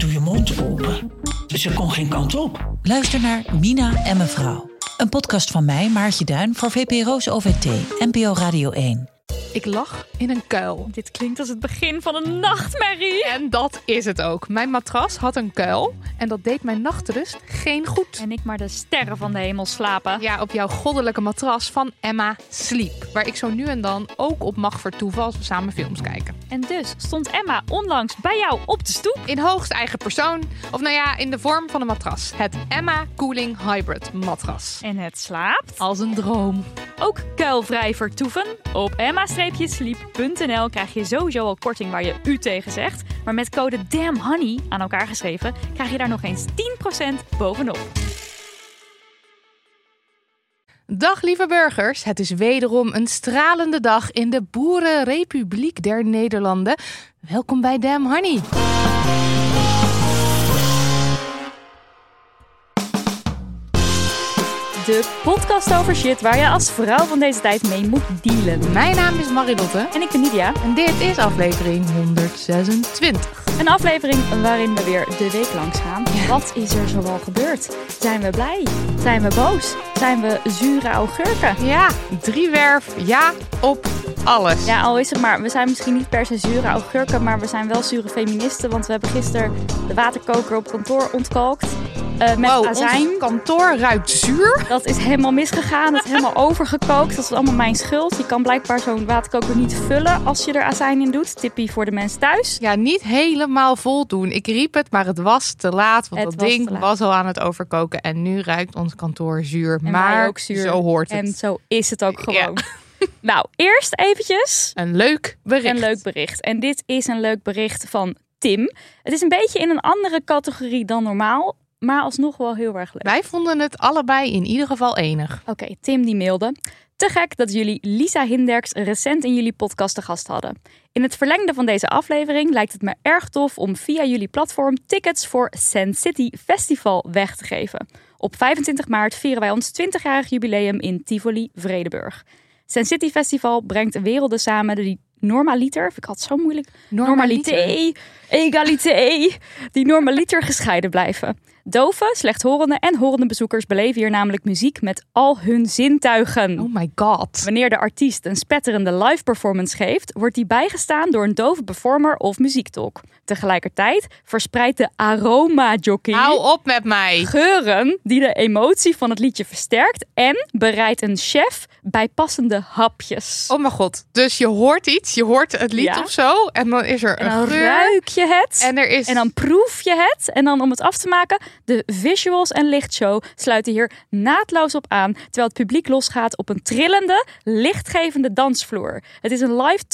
doe je mond open. Ze kon geen kant op. Luister naar Mina en mevrouw. Een podcast van mij, Maartje Duin, voor VPRO's OVT, NPO Radio 1. Ik lag in een kuil. Dit klinkt als het begin van een nachtmerrie. En dat is het ook. Mijn matras had een kuil en dat deed mijn nachtrust geen goed. En ik maar de sterren van de hemel slapen. Ja, op jouw goddelijke matras van Emma Sleep. Waar ik zo nu en dan ook op mag vertoeven als we samen films kijken. En dus stond Emma onlangs bij jou op de stoep. In hoogst eigen persoon. Of nou ja, in de vorm van een matras. Het Emma Cooling Hybrid matras. En het slaapt Als een droom. ook kuilvrij vertoeven. Op emma-sleep.nl krijg je sowieso al korting waar je u tegen zegt. Maar met code DAMNHONEY aan elkaar geschreven krijg je daar nog eens 10% bovenop. Dag lieve burgers, het is wederom een stralende dag in de Boerenrepubliek der Nederlanden. Welkom bij Damn Honey. De podcast over shit waar je als vrouw van deze tijd mee moet dealen. Mijn naam is Marilotte En ik ben Nidia. en dit is aflevering 126. Een aflevering waarin we weer de week langs gaan. Wat is er zoal gebeurd? Zijn we blij? Zijn we boos? Zijn we zure augurken? Ja, driewerf, ja op alles. Ja, al is het maar, we zijn misschien niet per se zure augurken, maar we zijn wel zure feministen. Want we hebben gisteren de waterkoker op kantoor ontkalkt. eh, met wow, azijn. ons kantoor ruikt zuur. Dat is helemaal misgegaan. Het is helemaal overgekookt. Dat is allemaal mijn schuld. Je kan blijkbaar zo'n waterkoker niet vullen als je er azijn in doet. Tippie voor de mensen thuis. Ja, niet helemaal vol doen. Ik riep het, maar het was te laat. Want Het dat was ding was al aan het overkoken. En nu ruikt ons kantoor zuur. En maar wij ook zuur. zo hoort het. En zo is het ook Ja. gewoon. Nou, eerst eventjes Een leuk bericht. een leuk bericht. En dit is een leuk bericht van Tim. Het is een beetje in een andere categorie dan normaal. Maar alsnog wel heel erg leuk. Wij vonden het allebei in ieder geval enig. Oké, Tim die mailde. Te gek dat jullie Lisa Hinderks recent in jullie podcast te gast hadden. In het verlengde van deze aflevering lijkt het me erg tof om via jullie platform tickets voor Sand City Festival weg te geven. Op 25 maart vieren wij ons 20-jarig jubileum in Tivoli, Vredeburg. Sand City Festival brengt werelden samen die normaliter, ik altijd zo moeilijk, normalité, egalité, die normaliter gescheiden blijven. Dove, slechthorende en horende bezoekers beleven hier namelijk muziek met al hun zintuigen. Oh my god. Wanneer de artiest een spetterende live performance geeft, wordt die bijgestaan door een dove performer of muziektolk. Tegelijkertijd verspreidt de aroma jockey Hou op met mij. geuren die de emotie van het liedje versterkt en bereidt een chef bijpassende hapjes. Oh mijn god. Dus je hoort iets, je hoort het lied Ja. of zo. En dan is er en een geur. ruik je het. En er is... En dan proef je het. En dan om het af te maken, de visuals en lichtshow sluiten hier naadloos op aan. Terwijl het publiek losgaat op een trillende, lichtgevende dansvloer. Het is een live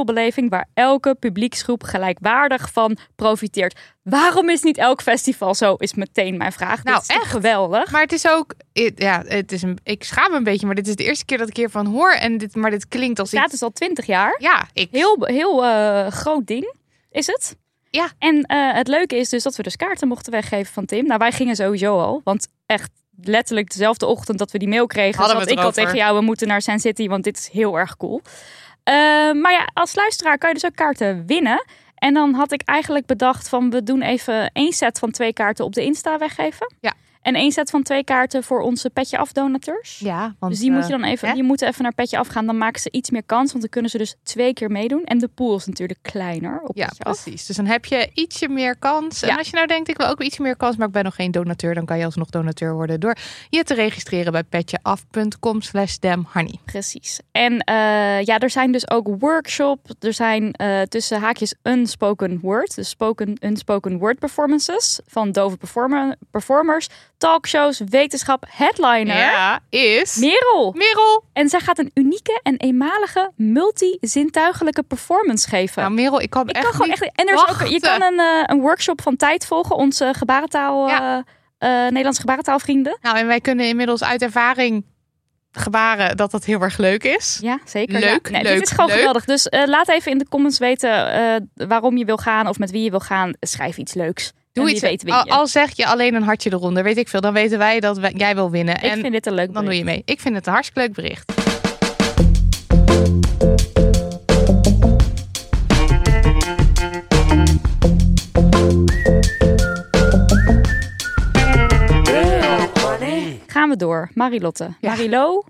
2.0 beleving waar elke publieksgroep gelijkwaardig van profiteert. Waarom is niet elk festival zo, is meteen mijn vraag. Nou, is echt? geweldig. Maar het is ook... Ja, het is een, ik schaam me een beetje, maar dit is de eerste keer dat ik hiervan hoor. En dit, maar dit klinkt als Het staat iets... dus al 20 jaar. Ja, ik... Heel, heel eh, groot ding is het. Ja. En eh, het leuke is dus dat we dus kaarten mochten weggeven van Tim. Nou, wij gingen sowieso al. Want echt letterlijk dezelfde ochtend dat we die mail kregen... Hadden zat ik al tegen jou, we moeten naar Sand City, want dit is heel erg cool. Eh, maar ja, als luisteraar kan je dus ook kaarten winnen. En dan had ik eigenlijk bedacht van we doen even één set van twee kaarten op de Insta weggeven. Ja. En één set van twee kaarten voor onze Petje Af donateurs. Ja, want... Dus die moet eh, je dan even, hè? die moeten even naar petje afgaan. Dan maken ze iets meer kans, want dan kunnen ze dus twee keer meedoen. En de pool is natuurlijk kleiner op Ja, af. precies. Dus dan heb je ietsje meer kans. En Ja. als je nou denkt, ik wil ook ietsje meer kans, maar ik ben nog geen donateur, dan kan je alsnog donateur worden door je te registreren bij petjeaf.com slash. Precies. En eh, ja, er zijn dus ook workshops. Er zijn eh, tussen haakjes unspoken word, dus spoken, unspoken word performances van dove performer, performers talkshows, wetenschap, headliner. Ja, is... Merel. Merel. En zij gaat een unieke en eenmalige multi-zintuigelijke performance geven. Nou, Merel, ik kan ik echt kan gewoon echt. En er is ook, je kan een, eh, een workshop van tijd volgen, onze gebarentaal, Ja. eh, eh, Nederlandse gebarentaalvrienden. Nou, en wij kunnen inmiddels uit ervaring gebaren dat dat heel erg leuk is. Ja, zeker. Leuk, ja. Nee, leuk, Dit is gewoon leuk. geweldig. Dus eh, laat even in de comments weten eh, waarom je wil gaan of met wie je wil gaan. Schrijf iets leuks. Doe En iets. weet al, al zeg je alleen een hartje eronder, weet ik veel. Dan weten wij dat wij- jij wil winnen. Ik en vind dit een leuk dan doe je mee. Ik vind het een hartstikke leuk bericht. Gaan we door. Marilotte. Ja. Marilo,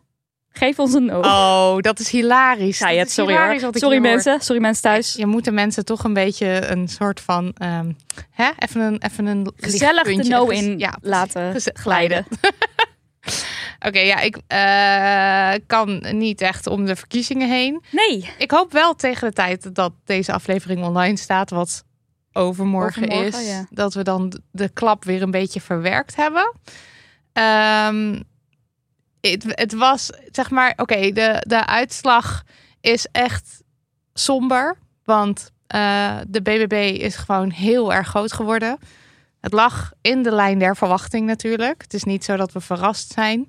geef ons een no. Oh, dat is hilarisch. Is sorry hilarisch hoor. Sorry hoor. mensen. Sorry mensen thuis. Je moet de mensen toch een beetje een soort van... ehm, hè? Even een, even een Gezellig de no in ja, laten glijden. Oké, ja, ik eh, kan niet echt om de verkiezingen heen. Nee. Ik hoop wel tegen de tijd dat deze aflevering online staat, wat overmorgen, Overmorgen, is, ja. dat we dan de klap weer een beetje verwerkt hebben. Ehm, het, het was, zeg maar, oké, de, de uitslag is echt somber, want eh, de BBB is gewoon heel erg groot geworden. Het lag in de lijn der verwachting natuurlijk. Het is niet zo dat we verrast zijn.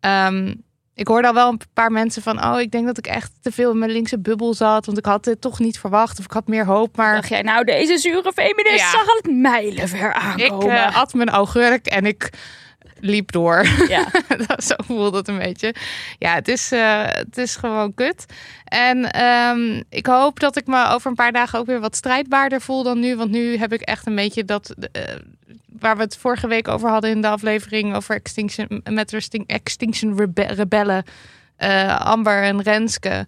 Ehm, ik hoorde al wel een paar mensen van... oh, ik denk dat ik echt te veel in mijn linkse bubbel zat... want ik had dit toch niet verwacht of ik had meer hoop. Maar Dacht jij nou, deze zure feminist Ja. zag het mijlenver ik aankomen. eh, at mijn augurk en ik liep door. ja. Zo voelde het een beetje. Ja, het is, eh, het is gewoon kut. En ehm, ik hoop dat ik me over een paar dagen ook weer wat strijdbaarder voel dan nu. Want nu heb ik echt een beetje dat... eh, waar we het vorige week over hadden in de aflevering... over Extinction, met Extin- Extinction Rebe- Rebellen... eh, Amber en Renske...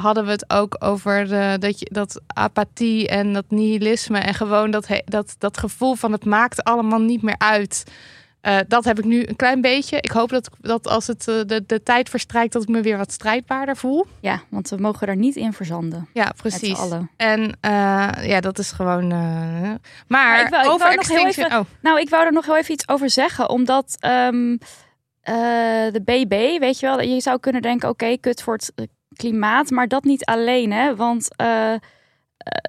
hadden we het ook over de, dat, je, dat apathie en dat nihilisme... en gewoon dat, dat, dat gevoel van het maakt allemaal niet meer uit... Eh, dat heb ik nu een klein beetje. Ik hoop dat, dat als het eh, de, de tijd verstrijkt, dat ik me weer wat strijdbaarder voel. ja, want we mogen er niet in verzanden. Ja, precies. En eh, ja, dat is gewoon. maar Maar ik wou- ik over wou nog heel even- Oh, Nou, ik wou er nog heel even iets over zeggen. Omdat ehm, eh, de BB, weet je wel, je zou kunnen denken: oké, kut voor het klimaat. Maar dat niet alleen, hè? Want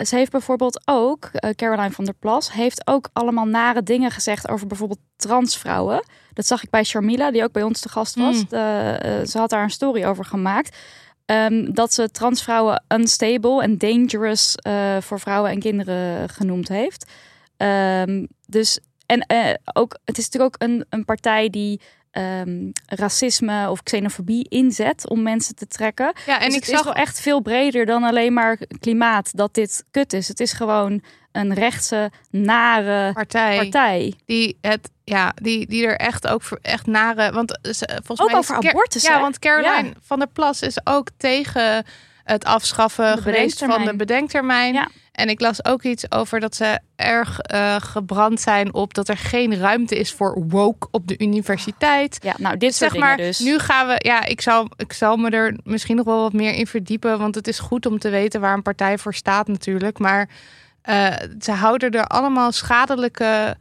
ze heeft bijvoorbeeld ook, eh, Caroline van der Plas, heeft ook allemaal nare dingen gezegd over bijvoorbeeld transvrouwen. Dat zag ik bij Sharmila, die ook bij ons te gast was. Mm. De- eh, ze had daar een story over gemaakt. Ehm, dat ze transvrouwen unstable en dangerous eh, voor vrouwen en kinderen genoemd heeft. Ehm, dus en eh, ook, het is natuurlijk ook een, een partij die ehm, racisme of xenofobie inzet om mensen te trekken. ja, en Dus ik het zag is wel echt veel breder dan alleen maar klimaat dat dit kut is. Het is gewoon een rechtse, nare partij, partij. die het, ja, die, die er echt ook voor echt nare. Want ze, volgens Ook mij is over abortus, Ja, hè? want Caroline Ja. van der Plas is ook tegen het afschaffen geweest van de bedenktermijn. Ja. En ik las ook iets over dat ze erg eh, gebrand zijn op dat er geen ruimte is voor woke op de universiteit. Ja, nou, dit zeg maar, dus. nu gaan we, ja, ik zal, ik zal me er misschien nog wel wat meer in verdiepen, want het is goed om te weten waar een partij voor staat natuurlijk. Maar eh, ze houden er allemaal schadelijke,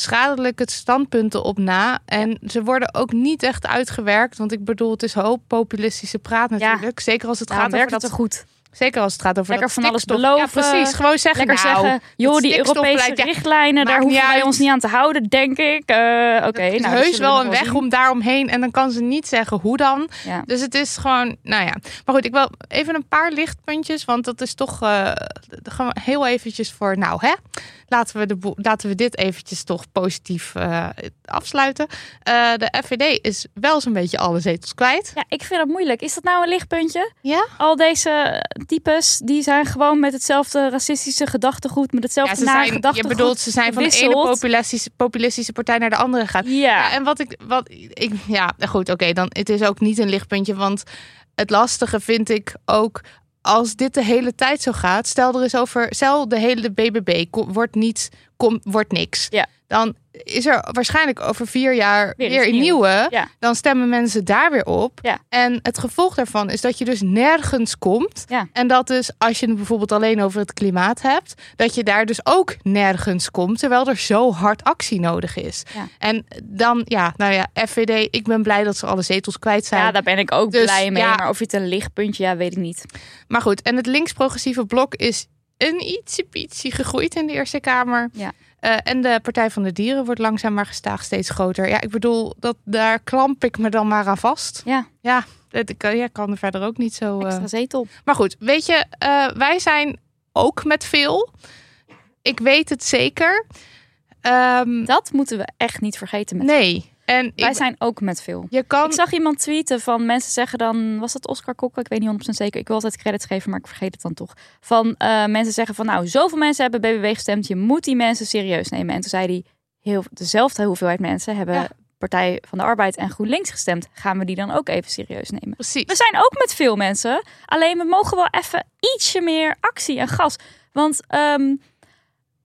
schadelijke standpunten op na. En ze worden ook niet echt uitgewerkt, want ik bedoel, het is hoop populistische praat natuurlijk. Zeker als het gaat over het dat er goed. Zeker als het gaat over Lekker dat van alles beloven. Ja, precies. Gewoon zeggen, Lekker nou, zeggen, joh, die Europese richtlijnen, daar hoeven wij uit. ons niet aan te houden, denk ik. Eh, Oké, is nou, dat heus wel een weg zien. om daaromheen. En dan kan ze niet zeggen hoe dan. Ja. Dus het is gewoon, nou ja. Maar goed, ik wil even een paar lichtpuntjes. Want dat is toch eh, gewoon heel eventjes voor, nou hè. Laten we, de laten we dit eventjes toch positief eh, afsluiten. De FVD is wel zo'n beetje alle zetels kwijt. ja, ik vind het moeilijk. Is dat nou een lichtpuntje? Ja? Al deze types, die zijn gewoon met hetzelfde racistische gedachtegoed, met hetzelfde Ja, zijn, je bedoelt, ze zijn van de ene populistische, populistische partij naar de andere gegaan. Ja, Ja, en wat ik, wat ik, ja, goed, oké, dan het is ook niet een lichtpuntje, want het lastige vind ik ook als dit de hele tijd zo gaat. Stel er is over, stel de hele BBB wordt niet, kom, wordt niks. Ja. Dan is er waarschijnlijk over vier jaar Weer een nieuwe. Ja. Dan stemmen mensen daar weer op. Ja. En het gevolg daarvan is dat je dus nergens komt. Ja. En dat dus als je het bijvoorbeeld alleen over het klimaat hebt, dat je daar dus ook nergens komt, terwijl er zo hard actie nodig is. En dan, ja, nou ja, FVD, ik ben blij dat ze alle zetels kwijt zijn. Ja, daar ben ik ook Dus, blij mee. ja. Maar of je het een lichtpuntje, ja, weet ik niet. Maar goed, en het links-progressieve blok is een ietsje pietje gegroeid in de Eerste Kamer. Ja. Eh, en de Partij van de Dieren wordt langzaam maar gestaag steeds groter. Ja, ik bedoel, dat, daar klamp ik me dan maar aan vast. Ja. Ja, ik ja, kan er verder ook niet zo... eh. Extra zetel. Maar goed, weet je, eh, wij zijn ook met veel. Ik weet het zeker. Ehm, Dat moeten we echt niet vergeten. Met nee. En Wij ik, zijn ook met veel. je kan... Ik zag iemand tweeten van mensen zeggen dan, was dat Oscar Kokke? Ik weet niet 100% zeker. Ik wil altijd credits geven, maar ik vergeet het dan toch. Van eh, mensen zeggen van, nou, zoveel mensen hebben BBW gestemd. Je moet die mensen serieus nemen. En toen zei hij, heel, dezelfde hoeveelheid mensen hebben Ja. Partij van de Arbeid en GroenLinks gestemd. Gaan we die dan ook even serieus nemen? Precies. We zijn ook met veel mensen. Alleen we mogen wel even ietsje meer actie en gas. Want ehm,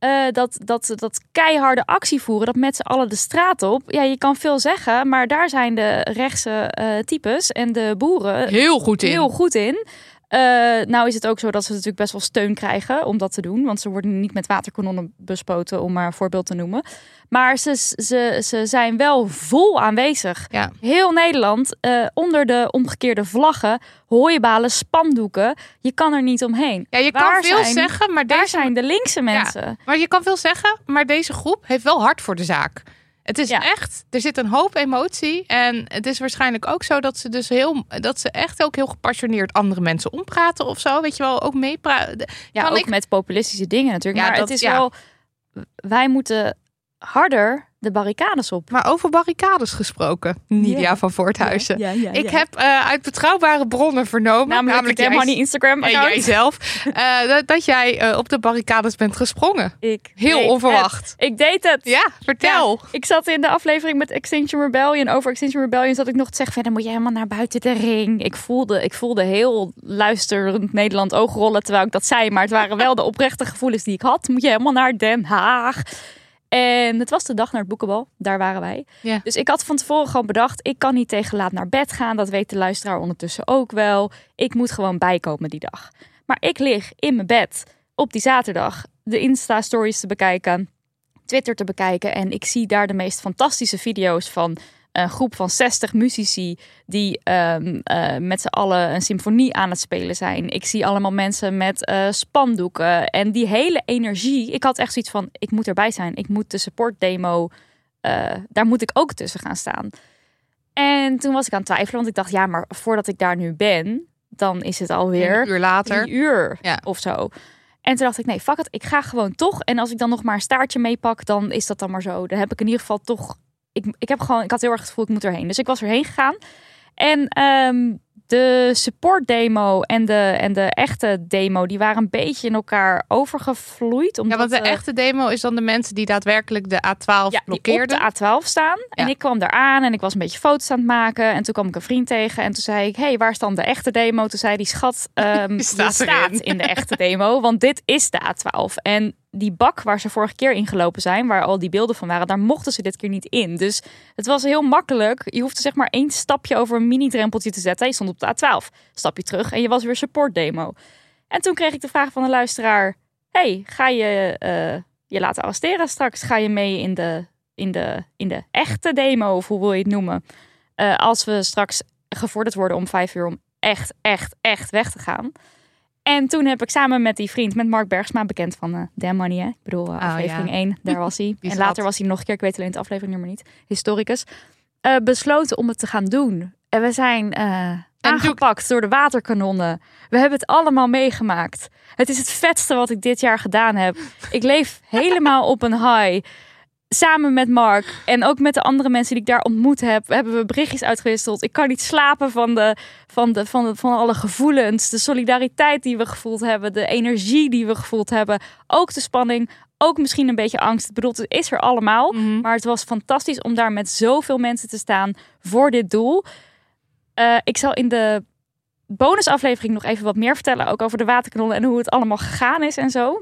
eh, dat, dat, dat keiharde actie voeren, dat met z'n allen de straat op. Ja, je kan veel zeggen, maar daar zijn de rechtse eh, types en de boeren Heel goed in. heel goed in. Eh, nou is het ook zo dat ze natuurlijk best wel steun krijgen om dat te doen. Want ze worden niet met waterkanonnen bespoten, om maar een voorbeeld te noemen. Maar ze, ze, ze zijn wel vol aanwezig. Ja. Heel Nederland, eh, onder de omgekeerde vlaggen, hooibalen, spandoeken. Je kan er niet omheen. Ja, je Waar kan veel zijn- zeggen, maar Daar deze zijn de linkse mensen. Maar je kan veel zeggen, maar deze groep heeft wel hard voor de zaak. Het is Ja. echt, er zit een hoop emotie. En het is waarschijnlijk ook zo dat ze dus heel, dat ze echt ook heel gepassioneerd andere mensen ompraten of zo. Weet je wel, ook meepraten. Ja, Kan ook ik- met populistische dingen natuurlijk. Ja, maar dat- het is ja. wel, wij moeten harder de barricades op. Maar over barricades gesproken, Nidia van Voorthuizen. Ik heb eh, uit betrouwbare bronnen vernomen, namelijk, namelijk jij- Money Instagram en account. jijzelf, eh, dat, dat jij eh, op de barricades bent gesprongen. Ik Heel onverwacht. het. Ik deed het. Ja, vertel. Ja, ik zat in de aflevering met Extinction Rebellion. Over Extinction Rebellion zat ik nog te zeggen... verder moet je helemaal naar buiten de ring. Ik voelde, ik voelde heel luisterend Nederland oogrollen terwijl ik dat zei. Maar het waren wel de oprechte gevoelens die ik had. Moet je helemaal naar Den Haag. En het was de dag naar het boekenbal. Daar waren wij. Ja. Dus ik had van tevoren gewoon bedacht... ik kan niet tegen laat naar bed gaan. Dat weet de luisteraar ondertussen ook wel. Ik moet gewoon bijkomen die dag. Maar ik lig in mijn bed op die zaterdag... de Insta-stories te bekijken... Twitter te bekijken. En ik zie daar de meest fantastische video's van een groep van 60 muzici die ehm, eh, met z'n allen een symfonie aan het spelen zijn. Ik zie allemaal mensen met eh, spandoeken en die hele energie. Ik had echt zoiets van: ik moet erbij zijn. Ik moet de support demo. eh, daar moet ik ook tussen gaan staan. En toen was ik aan het twijfelen, want ik dacht: ja, maar voordat ik daar nu ben, dan is het alweer Een uur later. uur Ja. of zo. En toen dacht ik, nee, fuck het, ik ga gewoon toch. En als ik dan nog maar een staartje meepak, dan is dat dan maar zo. Dan heb ik in ieder geval toch... Ik, ik, heb gewoon, ik had heel erg het gevoel, ik moet erheen. Dus ik was erheen gegaan. En ehm, de support demo en de, en de echte demo, die waren een beetje in elkaar overgevloeid. Ja, Omdat, want de eh, echte demo is dan de mensen die daadwerkelijk de A12 ja, die op blokkeerden. de A12 staan. En Ja. ik kwam daar aan en ik was een beetje foto's aan het maken. En toen kwam ik een vriend tegen en toen zei ik... hey, waar is dan de echte demo? Toen zei die schat, ehm Die je staat staat erin." in de echte demo. Want dit is de A12. En die bak waar ze vorige keer ingelopen zijn... waar al die beelden van waren, daar mochten ze dit keer niet in. Dus het was heel makkelijk. Je hoefde zeg maar één stapje over een mini-drempeltje te zetten. Je stond op de A12. Stapje terug en je was weer support demo. En toen kreeg ik de vraag van een luisteraar... hey, ga je eh, je laten arresteren straks? Ga je mee in de, in de, in de echte demo, of hoe wil je het noemen? Eh, als we straks gevorderd worden om vijf uur om echt, echt, echt weg te gaan. En toen heb ik samen met die vriend, met Mark Bergsma, bekend van eh Damn Money, hè? ik bedoel, eh, Oh, aflevering ja. 1, daar was hij. en later was hij nog een keer, ik weet alleen het afleveringnummer niet, historicus, eh, besloten om het te gaan doen. En we zijn eh, aangepakt door de waterkanonnen. We hebben het allemaal meegemaakt. Het is het vetste wat ik dit jaar gedaan heb. Ik leef helemaal op een high. Samen met Mark en ook met de andere mensen die ik daar ontmoet heb, hebben we berichtjes uitgewisseld. Ik kan niet slapen van, de, van, de, van, de, van alle gevoelens, de solidariteit die we gevoeld hebben, de energie die we gevoeld hebben, ook de spanning, ook misschien een beetje angst. Ik bedoel, het is er allemaal, Mhm. maar het was fantastisch om daar met zoveel mensen te staan voor dit doel. Eh, ik zal in de bonusaflevering nog even wat meer vertellen, ook over de waterkanonnen en hoe het allemaal gegaan is en zo.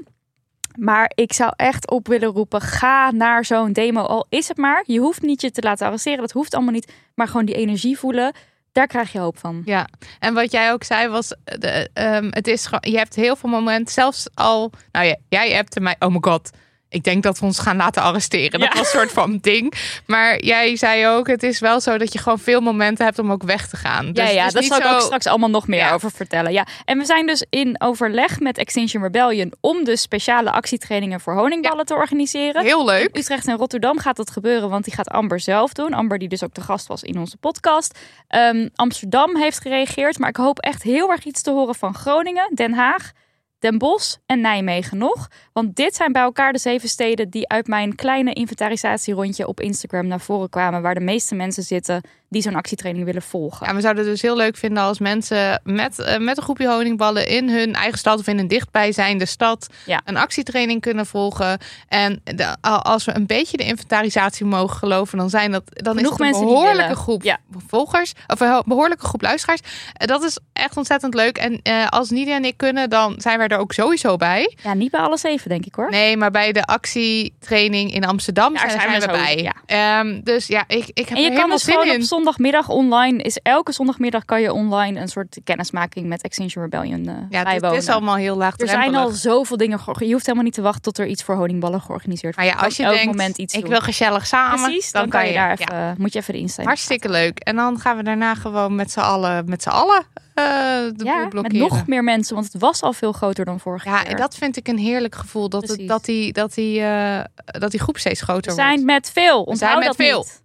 Maar ik zou echt op willen roepen: ga naar zo'n demo. Al is het maar. Je hoeft niet je te laten arresteren. Dat hoeft allemaal niet. Maar gewoon die energie voelen. Daar krijg je hoop van. Ja, en wat jij ook zei was, de, ehm, het is je hebt heel veel momenten, zelfs al, nou ja, jij hebt mij, oh my god, ik denk dat we ons gaan laten arresteren. Dat Ja. was een soort van ding. Maar jij zei ook, het is wel zo dat je gewoon veel momenten hebt om ook weg te gaan. Dus ja, ja, niet zal ik zo- ook straks allemaal nog meer Ja. over vertellen. Ja. En we zijn dus in overleg met Extinction Rebellion om dus speciale actietrainingen voor honingballen te organiseren. Heel leuk. In Utrecht en Rotterdam gaat dat gebeuren, want die gaat Amber zelf doen. Amber die dus ook de gast was in onze podcast. Ehm, Amsterdam heeft gereageerd, maar ik hoop echt heel erg iets te horen van Groningen, Den Haag, Den Bosch en Nijmegen nog. Want dit zijn bij elkaar de zeven steden die uit mijn kleine inventarisatierondje op Instagram naar voren kwamen, waar de meeste mensen zitten die zo'n actietraining willen volgen. Ja, we zouden het dus heel leuk vinden als mensen met, eh, met een groepje honingballen in hun eigen stad of in een dichtbijzijnde stad Ja. een actietraining kunnen volgen. En de- als we een beetje de inventarisatie mogen geloven, dan zijn dat dan Genoeg is het een behoorlijke groep Ja. volgers of een behoorlijke groep luisteraars. Eh, Dat is echt ontzettend leuk. En eh, als Nidia en ik kunnen, dan zijn wij er ook sowieso bij. Ja, niet bij alle zeven, denk ik hoor. Nee, maar bij de actietraining in Amsterdam Daar zijn, zijn we we zo, bij. ja. Ehm, dus ja, ik, ik heb En er je kan dus gewoon in. op zondagmiddag online, is elke zondagmiddag kan je online een soort kennismaking met Extinction Rebellion eh Ja, het, is- het bijwonen. is allemaal heel er laagdrempelig. zijn al zoveel dingen. Je hoeft helemaal niet te wachten tot er iets voor honingballen georganiseerd Maar wordt. ja, als je elk denkt, moment iets ik doen. wil gezellig samen, Precies, dan, kan je daar even, ja. moet je even de. Hartstikke leuk. En dan gaan we daarna gewoon met z'n allen, met z'n allen eh de boel Ja, met nog meer mensen, want het was al veel groter dan vorig ja, jaar. en dat vind ik een heerlijk gevoel. Dat, het, dat, die, dat, die, eh, dat die groep steeds groter We zijn wordt. met veel. Onthoud zijn met dat veel. niet.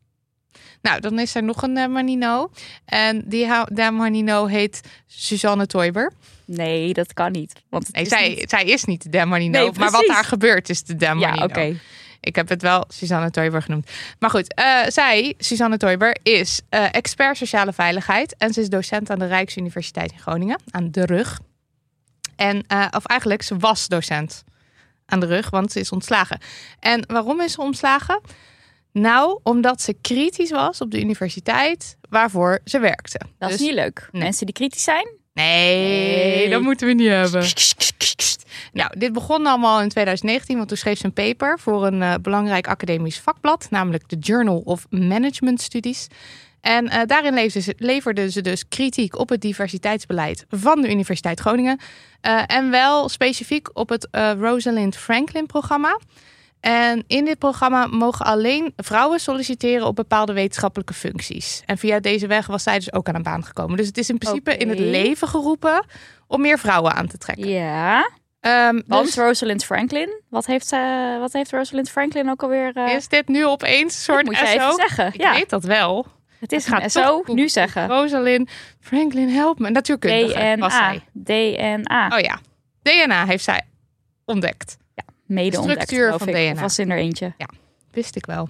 Nou, dan is er nog een eh, Manino. En die de Manino heet Suzanne Toiber. Nee, dat kan niet. Want het Nee, is zij, niet- zij is niet de Manino. Nee, maar wat daar gebeurt is de Manino. Ja, oké. Ik heb het wel Suzanne Toiber genoemd. Maar goed, eh, zij, Suzanne Toiber, is eh, expert sociale veiligheid. En ze is docent aan de Rijksuniversiteit in Groningen, aan de rug. En, eh, of eigenlijk, ze was docent aan de rug, want ze is ontslagen. En waarom is ze ontslagen? Nou, omdat ze kritisch was op de universiteit waarvoor ze werkte. Dat Dus- is niet leuk. Nee. Mensen die kritisch zijn. Nee, dat moeten we niet hebben. Nou, dit begon allemaal in 2019, want toen schreef ze een paper voor een eh, belangrijk academisch vakblad, namelijk de Journal of Management Studies. En eh, daarin leverde ze, leverde ze dus kritiek op het diversiteitsbeleid van de Universiteit Groningen. Eh, en wel specifiek op het Rosalind Franklin programma. En in dit programma mogen alleen vrouwen solliciteren op bepaalde wetenschappelijke functies. En via deze weg was zij dus ook aan een baan gekomen. Dus het is in principe in het leven geroepen om meer vrouwen aan te trekken. Ja. Want dus Rosalind Franklin. Wat heeft, ze, wat heeft Rosalind Franklin ook alweer... eh, is dit nu opeens een soort moet SO? even zeggen. Ik ja, weet dat wel. het is Ik ga een toch SO. googlen. Nu zeggen. Rosalind Franklin, help me. Natuurkundige was DNA. zij. DNA. Oh ja, DNA heeft zij ontdekt. Mede ontdekt, structuur van ik. DNA. Of was in er eentje. Wist ik wel.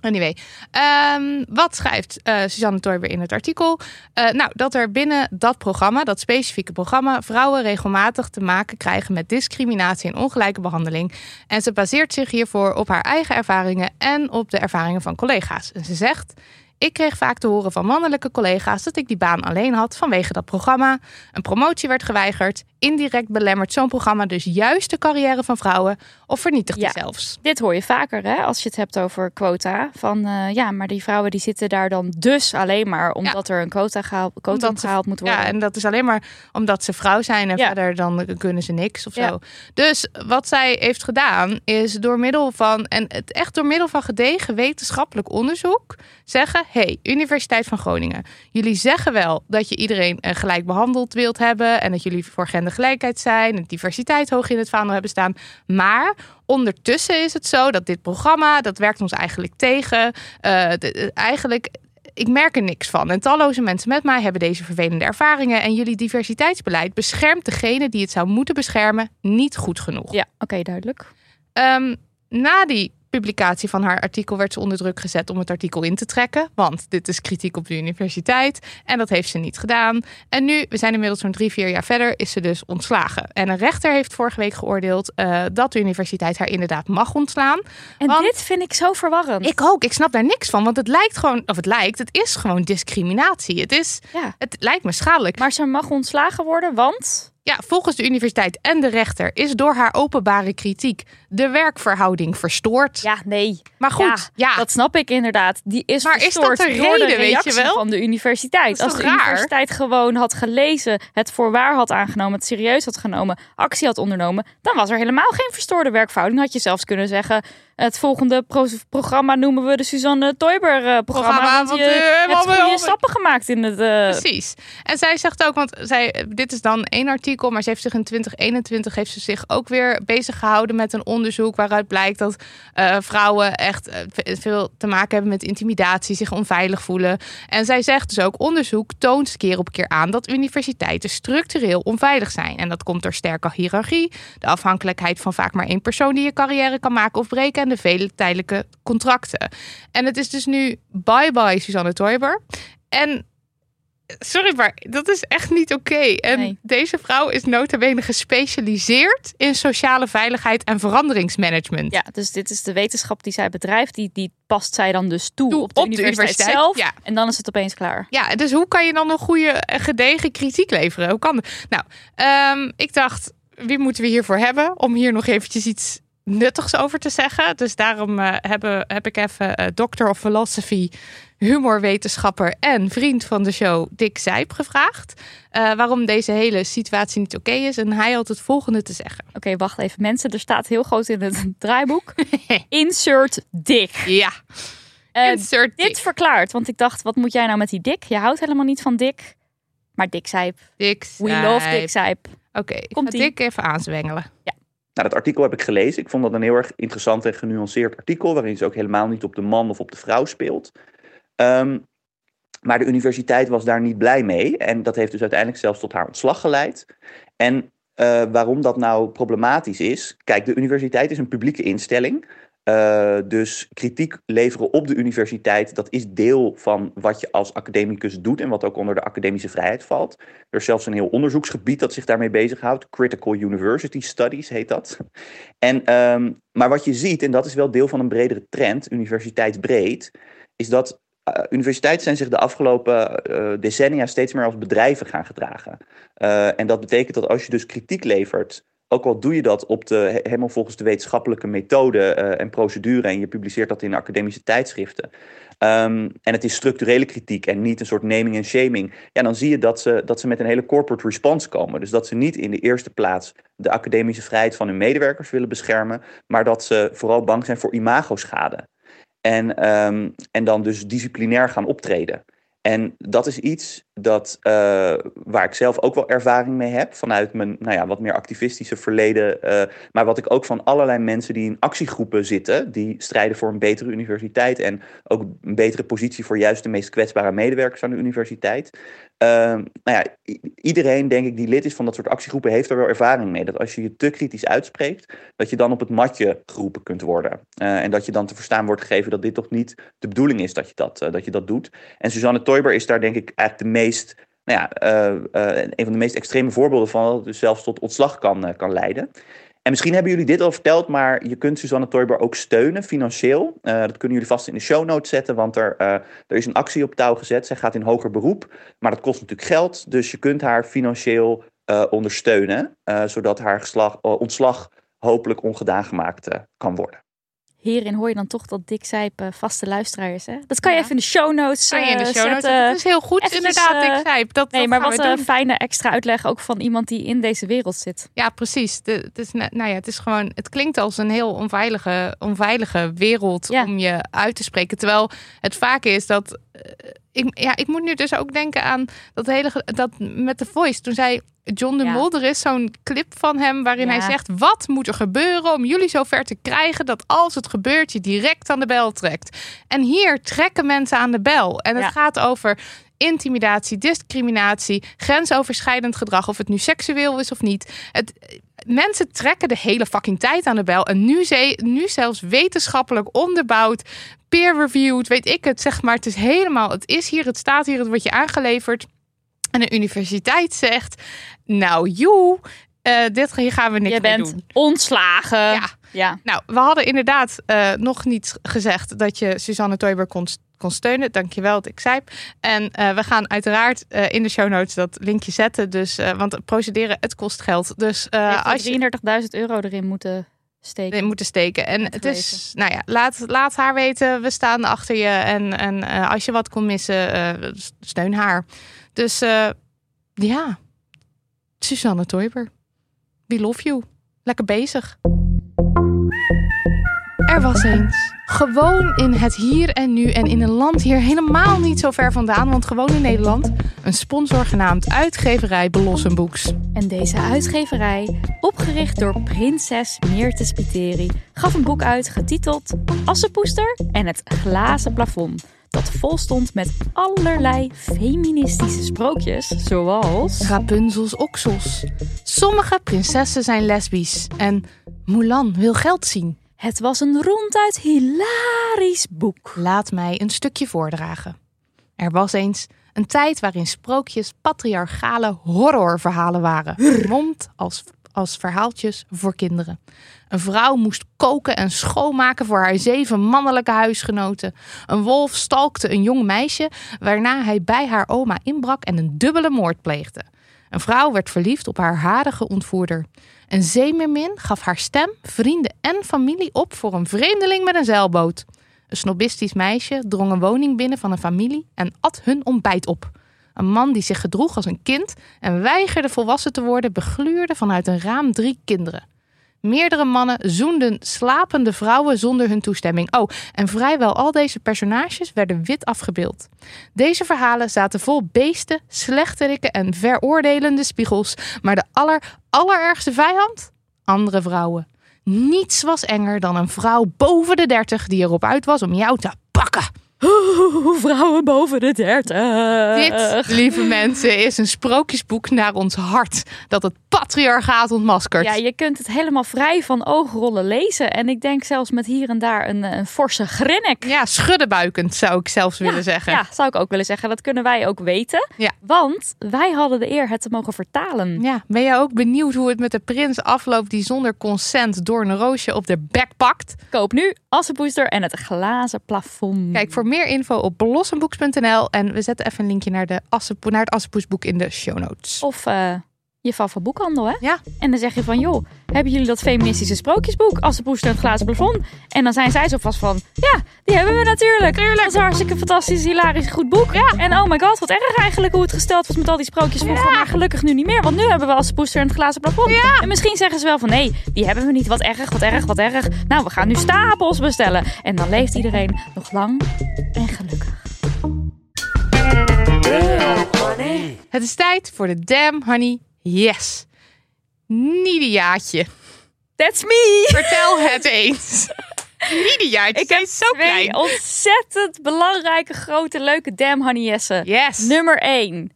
Anyway, ehm, wat schrijft eh Suzanne Toiber in het artikel? Eh, nou, dat er binnen dat programma, dat specifieke programma, vrouwen regelmatig te maken krijgen met discriminatie en ongelijke behandeling. En ze baseert zich hiervoor op haar eigen ervaringen en op de ervaringen van collega's. En ze zegt. Ik kreeg vaak te horen van mannelijke collega's dat ik die baan alleen had vanwege dat programma. Een promotie werd geweigerd. Indirect belemmert zo'n programma dus juist de carrière van vrouwen of vernietigt die Ja. zelfs. Dit hoor je vaker hè, als je het hebt over quota. Van eh, ja, maar die vrouwen die zitten daar dan dus alleen maar omdat er een quota gehaald, quota Omdat ze- gehaald moet worden. Ja, en dat is alleen maar omdat ze vrouw zijn en Ja. verder dan kunnen ze niks of zo. Dus wat zij heeft gedaan is door middel van, en het echt door middel van gedegen wetenschappelijk onderzoek, zeggen: hey, Universiteit van Groningen, jullie zeggen wel dat je iedereen eh, gelijk behandeld wilt hebben en dat jullie voor gendergelijkheid zijn en diversiteit hoog in het vaandel hebben staan. Maar ondertussen is het zo dat dit programma, dat werkt ons eigenlijk tegen. Eh, de- de- eigenlijk ik merk er niks van. En talloze mensen met mij hebben deze vervelende ervaringen. En jullie diversiteitsbeleid beschermt degene die het zou moeten beschermen niet goed genoeg. Ja, oké, duidelijk. Ehm, na die publicatie van haar artikel werd ze onder druk gezet om het artikel in te trekken. Want dit is kritiek op de universiteit. En dat heeft ze niet gedaan. En nu, we zijn inmiddels zo'n drie, vier jaar verder, is ze dus ontslagen. En een rechter heeft vorige week geoordeeld eh, dat de universiteit haar inderdaad mag ontslaan. En Want- dit vind ik zo verwarrend. Ik ook, ik snap daar niks van. Want het lijkt gewoon, of het lijkt, het is gewoon discriminatie. Het is, Ja. het lijkt me schadelijk. Maar ze mag ontslagen worden, want Ja, volgens de universiteit en de rechter is door haar openbare kritiek de werkverhouding verstoord. Ja, nee. Maar goed, ja, dat snap ik inderdaad. Die is Maar is dat verstoord de door de reden, weet je wel? van de universiteit. Als de raar? universiteit gewoon had gelezen, het voor waar had aangenomen, het serieus had genomen, actie had ondernomen, dan was er helemaal geen verstoorde werkverhouding. Had je zelfs kunnen zeggen, het volgende pro- programma noemen we de Suzanne Toiber-programma. Programma, want want, je eh, hebt goede stappen gemaakt in het... eh, Precies. En zij zegt ook, want zij, dit is dan één artikel, maar ze heeft zich in 2021 heeft ze zich ook weer bezig gehouden met een onderzoek waaruit blijkt dat eh, vrouwen echt eh, ve- veel te maken hebben met intimidatie, zich onveilig voelen. En zij zegt dus ook, onderzoek toont keer op keer aan dat universiteiten structureel onveilig zijn. En dat komt door sterke hiërarchie, de afhankelijkheid van vaak maar één persoon die je carrière kan maken of breken en de vele tijdelijke contracten. En het is dus nu bye bye Suzanne Toiber. En sorry, maar dat is echt niet oké. En Nee. deze vrouw is nota bene gespecialiseerd in sociale veiligheid en veranderingsmanagement. Ja, dus dit is de wetenschap die zij bedrijft. Die, die past zij dan dus toe, Toe op de op de universiteit, zelf. ja. En dan is het opeens klaar. Ja, dus hoe kan je dan een goede, en gedegen kritiek leveren? Hoe kan dat? Nou, ehm, ik dacht, wie moeten we hiervoor hebben om hier nog eventjes iets nuttigs over te zeggen? Dus daarom eh, hebben, heb ik even eh Doctor of Philosophy, humorwetenschapper en vriend van de show Dick Zijp gevraagd. eh, waarom deze hele situatie niet oké is. En hij had het volgende te zeggen. Oké, wacht even. Mensen, er staat heel groot in het draaiboek. Insert dik. Ja, insert dit Dick. verklaart, want ik dacht, wat moet jij nou met die dik? Je houdt helemaal niet van dik. Maar Dick Zijp. Dick We Zijp. love Dick Zijp. Oké, ik ga Komt-ie. Dick even aanzwengelen. Nou, dat artikel heb ik gelezen. Ik vond dat een heel erg interessant en genuanceerd artikel, waarin ze ook helemaal niet op de man of op de vrouw speelt. Ehm, maar de universiteit was daar niet blij mee. En dat heeft dus uiteindelijk zelfs tot haar ontslag geleid. En eh, waarom dat nou problematisch is. Kijk, de universiteit is een publieke instelling. Eh, dus kritiek leveren op de universiteit, dat is deel van wat je als academicus doet en wat ook onder de academische vrijheid valt. Er is zelfs een heel onderzoeksgebied dat zich daarmee bezighoudt. Critical University Studies heet dat. En, ehm, maar wat je ziet, en dat is wel deel van een bredere trend, universiteitsbreed, is dat eh, universiteiten zijn zich de afgelopen eh, decennia steeds meer als bedrijven gaan gedragen. En dat betekent dat als je dus kritiek levert, ook al doe je dat op de, he- helemaal volgens de wetenschappelijke methode eh, en procedure en je publiceert dat in academische tijdschriften. ehm, en het is structurele kritiek en niet een soort naming en shaming. Ja, dan zie je dat ze, dat ze met een hele corporate response komen. Dus dat ze niet in de eerste plaats de academische vrijheid van hun medewerkers willen beschermen, maar dat ze vooral bang zijn voor imagoschade. En, ehm, en dan dus disciplinair gaan optreden. En dat is iets dat, eh, waar ik zelf ook wel ervaring mee heb. Vanuit mijn nou ja, wat meer activistische verleden. eh, maar wat ik ook van allerlei mensen die in actiegroepen zitten. Die strijden voor een betere universiteit. En ook een betere positie voor juist de meest kwetsbare medewerkers aan de universiteit. Ehm, nou ja, iedereen denk ik die lid is van dat soort actiegroepen heeft er wel ervaring mee. Dat als je je te kritisch uitspreekt, dat je dan op het matje geroepen kunt worden. Eh, en dat je dan te verstaan wordt gegeven dat dit toch niet de bedoeling is dat je dat, eh, dat, je dat doet. En Suzanne Toiber is daar denk ik eigenlijk de meest, nou ja, eh, een van de meest extreme voorbeelden van, dat het dus zelfs tot ontslag kan, kan leiden. En misschien hebben jullie dit al verteld, maar je kunt Suzanne Toiber ook steunen financieel. Eh, dat kunnen jullie vast in de show notes zetten, want er, eh, er is een actie op touw gezet. Zij gaat in hoger beroep, maar dat kost natuurlijk geld. Dus je kunt haar financieel eh, ondersteunen, zodat haar geslag, ontslag hopelijk ongedaan gemaakt kan worden. Hierin hoor je dan toch dat Dick Zijp eh, vaste luisteraar is. Hè? Dat kan je Ja. even in de show notes Kan je in de eh, show notes zetten. Dat is heel goed, eventjes, inderdaad, eh, Dick Zijp. Dat, Nee, dat maar wat een fijne extra uitleg ook van iemand die in deze wereld zit. Ja, precies. De, het, is, nou ja, het is gewoon. Het klinkt als een heel onveilige, onveilige wereld Ja. om je uit te spreken. Terwijl het vaak is dat. eh, ik, ja, ik moet nu dus ook denken aan dat hele. Dat met de voice. Toen zei John de Ja. Mol, er is zo'n clip van hem waarin Ja. hij zegt: Wat moet er gebeuren om jullie zover te krijgen dat als het gebeurt, je direct aan de bel trekt? En hier trekken mensen aan de bel. En het Ja. gaat over intimidatie, discriminatie, grensoverschrijdend gedrag, of het nu seksueel is of niet. Het, mensen trekken de hele fucking tijd aan de bel. En nu, ze, nu zelfs wetenschappelijk onderbouwd, peer-reviewed, weet ik het, zeg maar. Het is helemaal, het is hier, het staat hier, het wordt je aangeleverd. En de universiteit zegt, nou joe, eh, dit hier gaan we niks Je bent doen. ontslagen. Ja. ja. Nou, we hadden inderdaad eh, nog niet gezegd dat je Suzanne Toiber kon kon steunen. Dankjewel, Dick Sijp. En eh, we gaan uiteraard in de show notes dat linkje zetten. Dus, want procederen, het kost geld. Dus als je 33.000 euro erin moeten steken. moeten steken. En het is, nou ja, laat, laat haar weten, we staan achter je. En, en als je wat kon missen, steun haar. Dus ja, Suzanne Toiber, we love you. Lekker bezig. Er was eens, gewoon in het hier en nu en in een land hier helemaal niet zo ver vandaan, want gewoon in Nederland, een sponsor genaamd uitgeverij Belossen Boeks. En deze uitgeverij, opgericht door prinses Meerte Spiteri, gaf een boek uit getiteld Assenpoester en het glazen plafond. Dat vol stond met allerlei feministische sprookjes, zoals... Rapunzels oksels. Sommige prinsessen zijn lesbisch en Mulan wil geld zien. Het was een ronduit hilarisch boek. Laat mij een stukje voordragen. Er was eens een tijd waarin sprookjes patriarchale horrorverhalen waren. Vermomd als, als verhaaltjes voor kinderen. Een vrouw moest koken en schoonmaken voor haar zeven mannelijke huisgenoten. Een wolf stalkte een jong meisje, waarna hij bij haar oma inbrak en een dubbele moord pleegde. Een vrouw werd verliefd op haar harige ontvoerder. Een zeemermin gaf haar stem, vrienden en familie op voor een vreemdeling met een zeilboot. Een snobistisch meisje drong een woning binnen van een familie en at hun ontbijt op. Een man die zich gedroeg als een kind en weigerde volwassen te worden, begluurde vanuit een raam drie kinderen. Meerdere mannen zoenden slapende vrouwen zonder hun toestemming. Oh, en vrijwel al deze personages werden wit afgebeeld. Deze verhalen zaten vol beesten, slechterikken en veroordelende spiegels. Maar de aller, allerergste vijand? Andere vrouwen. Niets was enger dan een vrouw boven de dertig die erop uit was om jou te pakken. Oeh, vrouwen boven de dertig. Dit, lieve mensen, is een sprookjesboek naar ons hart. Dat het patriarchaat ontmaskert. Ja, je kunt het helemaal vrij van oogrollen lezen. En ik denk zelfs met hier en daar een, een forse grinnik. Ja, schuddenbuikend zou ik zelfs willen zeggen. Ja, zou ik ook willen zeggen. Dat kunnen wij ook weten. Ja. Want wij hadden de eer het te mogen vertalen. Ja, ben je ook benieuwd hoe het met de prins afloopt die zonder consent door een roosje op de bek pakt? Koop nu Assenpoester en het glazen plafond. Kijk voor meer info op belossenboeks.nl en we zetten even een linkje naar, de naar het Assenpoesboek in de show notes. Of eh, je favoriete boekhandel, hè? Ja. En dan zeg je van, joh, hebben jullie dat feministische sprookjesboek? Assenpoester en het glazen plafond. En dan zijn zij zo vast van, ja, die hebben we natuurlijk. Tuurlijk. Dat is een hartstikke fantastisch, hilarisch, goed boek. Ja. En oh my god, wat erg eigenlijk hoe het gesteld was met al die sprookjes vroeger. Maar gelukkig nu niet meer, want nu hebben we Assenpoester en het glazen plafond. Ja. En misschien zeggen ze wel van, nee, die hebben we niet. Wat erg, wat erg, wat erg. Nou, we gaan nu stapels bestellen. En dan leeft iedereen nog lang en gelukkig. Het is tijd voor de Damn Honey Yes. Nidiaatje. That's me! Vertel het eens. Nidiaatje, Ik heb zo twee klein. ontzettend belangrijke, grote, leuke Damn Honey Yessen. Yes. Nummer 1.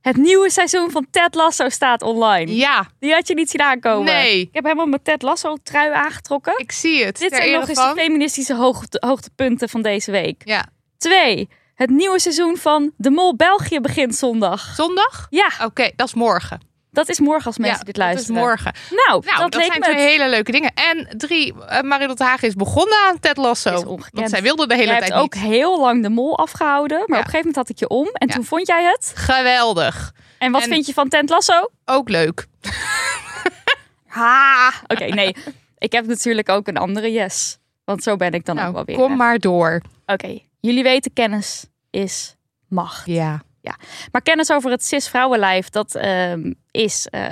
Het nieuwe seizoen van Ted Lasso staat online. Ja, Die had je niet zien aankomen. Nee. Ik heb helemaal mijn Ted Lasso trui aangetrokken. ik zie het. Dit zijn nog eens de feministische hoogte, hoogtepunten van deze week. Ja. Twee. Het nieuwe seizoen van De Mol België begint zondag. Zondag? Ja, Oké, dat is morgen. Dat is morgen als mensen ja, dit dat luisteren. is morgen. Nou, Nou, dat, dat, leek zijn me twee hele leuke dingen. En drie, uh, Marilotte Hagen is begonnen aan Ted Lasso. Want zij wilde de hele Jij tijd hebt ook niet. heel lang de mol afgehouden. Maar Ja. op een gegeven moment had ik je om. En Ja. toen vond jij het. Geweldig. En wat En- vind je van Ted Lasso? Ook leuk. Ha! Oké, nee. Ik heb natuurlijk ook een andere yes. Want zo ben ik dan ook wel Nou, weer. kom maar door. Oké, jullie weten kennis is macht. Ja. Maar kennis over het cis-vrouwenlijf, dat ehm, is eh,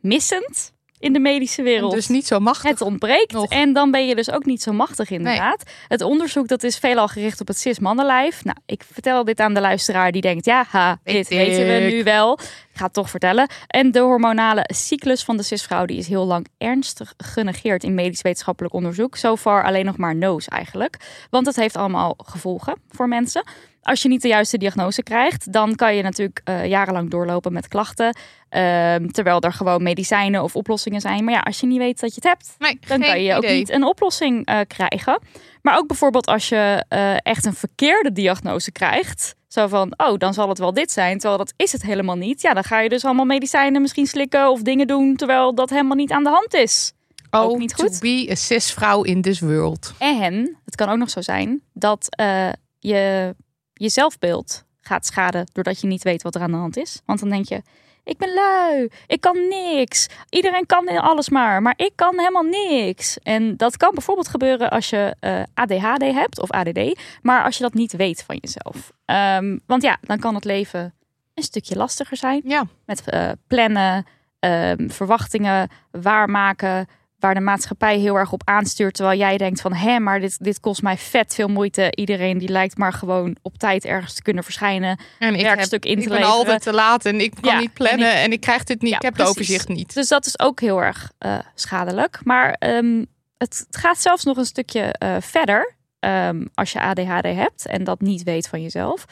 missend in de medische wereld. Dus niet zo machtig. Het ontbreekt Nog. en dan ben je dus ook niet zo machtig inderdaad. Het onderzoek dat is veelal gericht op het cis-mannenlijf. Nou, ik vertel dit aan de luisteraar die denkt, ja, ha, Weet dit weten we nu wel. Ik ga het toch vertellen. En de hormonale cyclus van de cisvrouw die is heel lang ernstig genegeerd in medisch wetenschappelijk onderzoek. So far alleen nog maar no's eigenlijk. Want het heeft allemaal gevolgen voor mensen. Als je niet de juiste diagnose krijgt, dan kan je natuurlijk eh, jarenlang doorlopen met klachten. ehm, terwijl er gewoon medicijnen of oplossingen zijn. Maar ja, als je niet weet dat je het hebt, Nee, dan kan je ook niet een oplossing eh, krijgen. Maar ook bijvoorbeeld als je eh, echt een verkeerde diagnose krijgt. Zo van, oh, dan zal het wel dit zijn. Terwijl dat is het helemaal niet. Ja, dan ga je dus allemaal medicijnen misschien slikken of dingen doen. Terwijl dat helemaal niet aan de hand is. ook Oh, niet to goed. be a cis vrouw in this world. En het kan ook nog zo zijn dat je, je zelfbeeld gaat schaden doordat je niet weet wat er aan de hand is. Want dan denk je, ik ben lui, ik kan niks. Iedereen kan alles maar, maar ik kan helemaal niks. En dat kan bijvoorbeeld gebeuren als je uh, ADHD hebt of ADD, maar als je dat niet weet van jezelf. Ehm, want ja, dan kan het leven een stukje lastiger zijn. Ja. Met uh, plannen, ehm, verwachtingen waarmaken, waar de maatschappij heel erg op aanstuurt. Terwijl jij denkt van, hé, maar dit, dit kost mij vet veel moeite. Iedereen die lijkt maar gewoon op tijd ergens te kunnen verschijnen. En ik, werkstuk heb, in te ik ben altijd te laat en ik kan niet plannen en ik, krijg dit niet. ik heb het overzicht niet. Dus dat is ook heel erg uh, schadelijk. Maar um, het, het, gaat zelfs nog een stukje uh, verder. Um, als je ADHD hebt en dat niet weet van jezelf.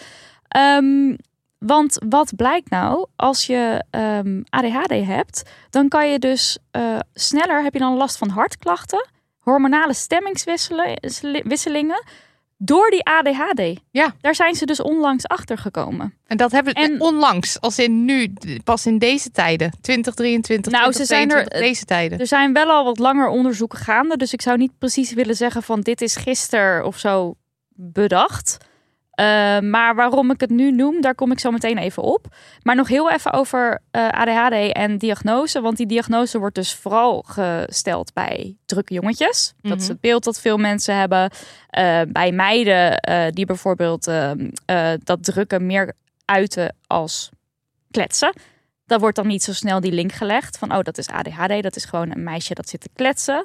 Um, want wat blijkt nou, als je um, ADHD hebt, dan kan je dus uh, sneller, heb je dan last van hartklachten, hormonale stemmingswisselingen, door die ADHD. Ja. Daar zijn ze dus onlangs achter gekomen. En dat hebben en, onlangs, als in nu, pas in deze tijden, 2023, nou, ze zijn er, deze tijden. Er zijn wel al wat langer onderzoeken gaande, dus ik zou niet precies willen zeggen van dit is gisteren of zo bedacht. Uh, maar waarom ik het nu noem, daar kom ik zo meteen even op. Maar nog heel even over uh, eh, ADHD en diagnose. Want die diagnose wordt dus vooral gesteld bij drukke jongetjes. Dat is mhm. het beeld dat veel mensen hebben. Uh, bij meiden die bijvoorbeeld ehm, dat drukken meer uiten als kletsen. Dan wordt dan niet zo snel die link gelegd van, oh, dat is ADHD. Dat is gewoon een meisje dat zit te kletsen.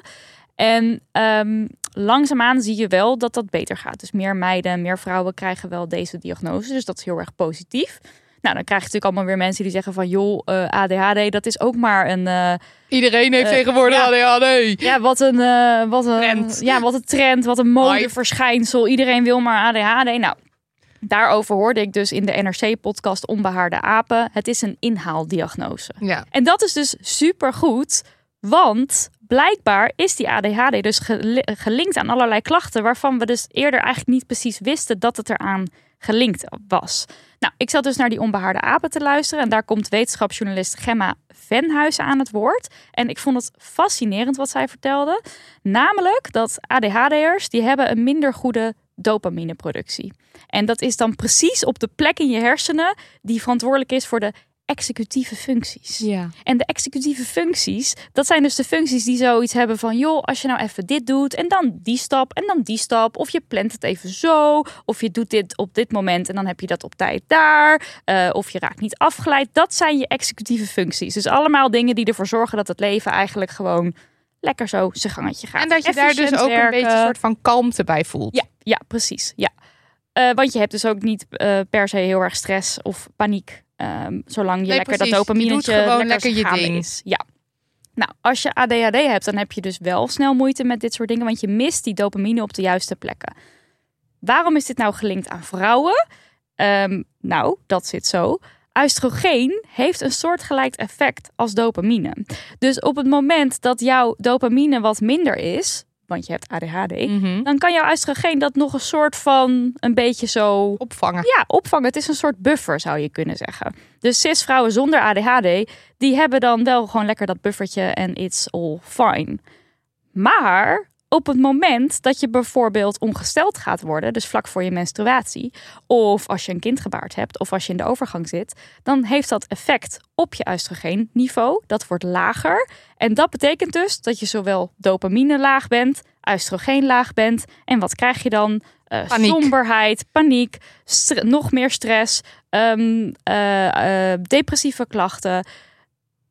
En um, langzaamaan zie je wel dat dat beter gaat. Dus meer meiden, meer vrouwen krijgen wel deze diagnose. Dus dat is heel erg positief. Nou, dan krijg je natuurlijk allemaal weer mensen die zeggen van... joh, uh, eh, ADHD, dat is ook maar een... Uh, Iedereen heeft uh, tegenwoordig ADHD. Ja, wat een, wat een trend. Ja, wat een trend, wat een modeverschijnsel. Iedereen wil maar ADHD. Nou, daarover hoorde ik dus in de NRC-podcast Onbehaarde Apen. Het is een inhaaldiagnose. Ja. En dat is dus supergoed, want blijkbaar is die ADHD dus gelinkt aan allerlei klachten waarvan we dus eerder eigenlijk niet precies wisten dat het eraan gelinkt was. Nou, ik zat dus naar die onbehaarde apen te luisteren en daar komt wetenschapsjournalist Gemma Venhuizen aan het woord. En ik vond het fascinerend wat zij vertelde. Namelijk dat ADHD'ers, die hebben een minder goede dopamineproductie. En dat is dan precies op de plek in je hersenen die verantwoordelijk is voor de executieve functies. Ja. En de executieve functies, dat zijn dus de functies die zoiets hebben van, joh, als je nou even dit doet en dan die stap en dan die stap, of je plant het even zo, of je doet dit op dit moment en dan heb je dat op tijd daar, uh, of je raakt niet afgeleid. Dat zijn je executieve functies. Dus allemaal dingen die ervoor zorgen dat het leven eigenlijk gewoon lekker zo zijn gangetje gaat. En dat je daar dus ook een beetje een soort van kalmte bij voelt. Ja, ja precies. Ja. Uh, want je hebt dus ook niet uh, per se heel erg stress of paniek Um, zolang je lekker dat dopamine gewoon lekker, je ding. Is. Ja. Nou, als je ADHD hebt, dan heb je dus wel snel moeite met dit soort dingen, want je mist die dopamine op de juiste plekken. Waarom is dit nou gelinkt aan vrouwen? Um, nou, dat zit zo. Oestrogeen heeft een soortgelijk effect als dopamine. Dus op het moment dat jouw dopamine wat minder is, want je hebt ADHD, mhm. dan kan jouw oestrogeen dat nog een soort van een beetje zo opvangen. Ja, opvangen. Het is een soort buffer, zou je kunnen zeggen. Dus cis-vrouwen zonder ADHD, die hebben dan wel gewoon lekker dat buffertje en it's all fine. Maar op het moment dat je bijvoorbeeld ongesteld gaat worden, dus vlak voor je menstruatie, of als je een kind gebaard hebt, of als je in de overgang zit, dan heeft dat effect op je oestrogeenniveau. Dat wordt lager. En dat betekent dus dat je zowel dopamine laag bent, oestrogeen laag bent. En wat krijg je dan? Uh, paniek. Somberheid, paniek, nog meer stress, um, uh, uh, depressieve klachten.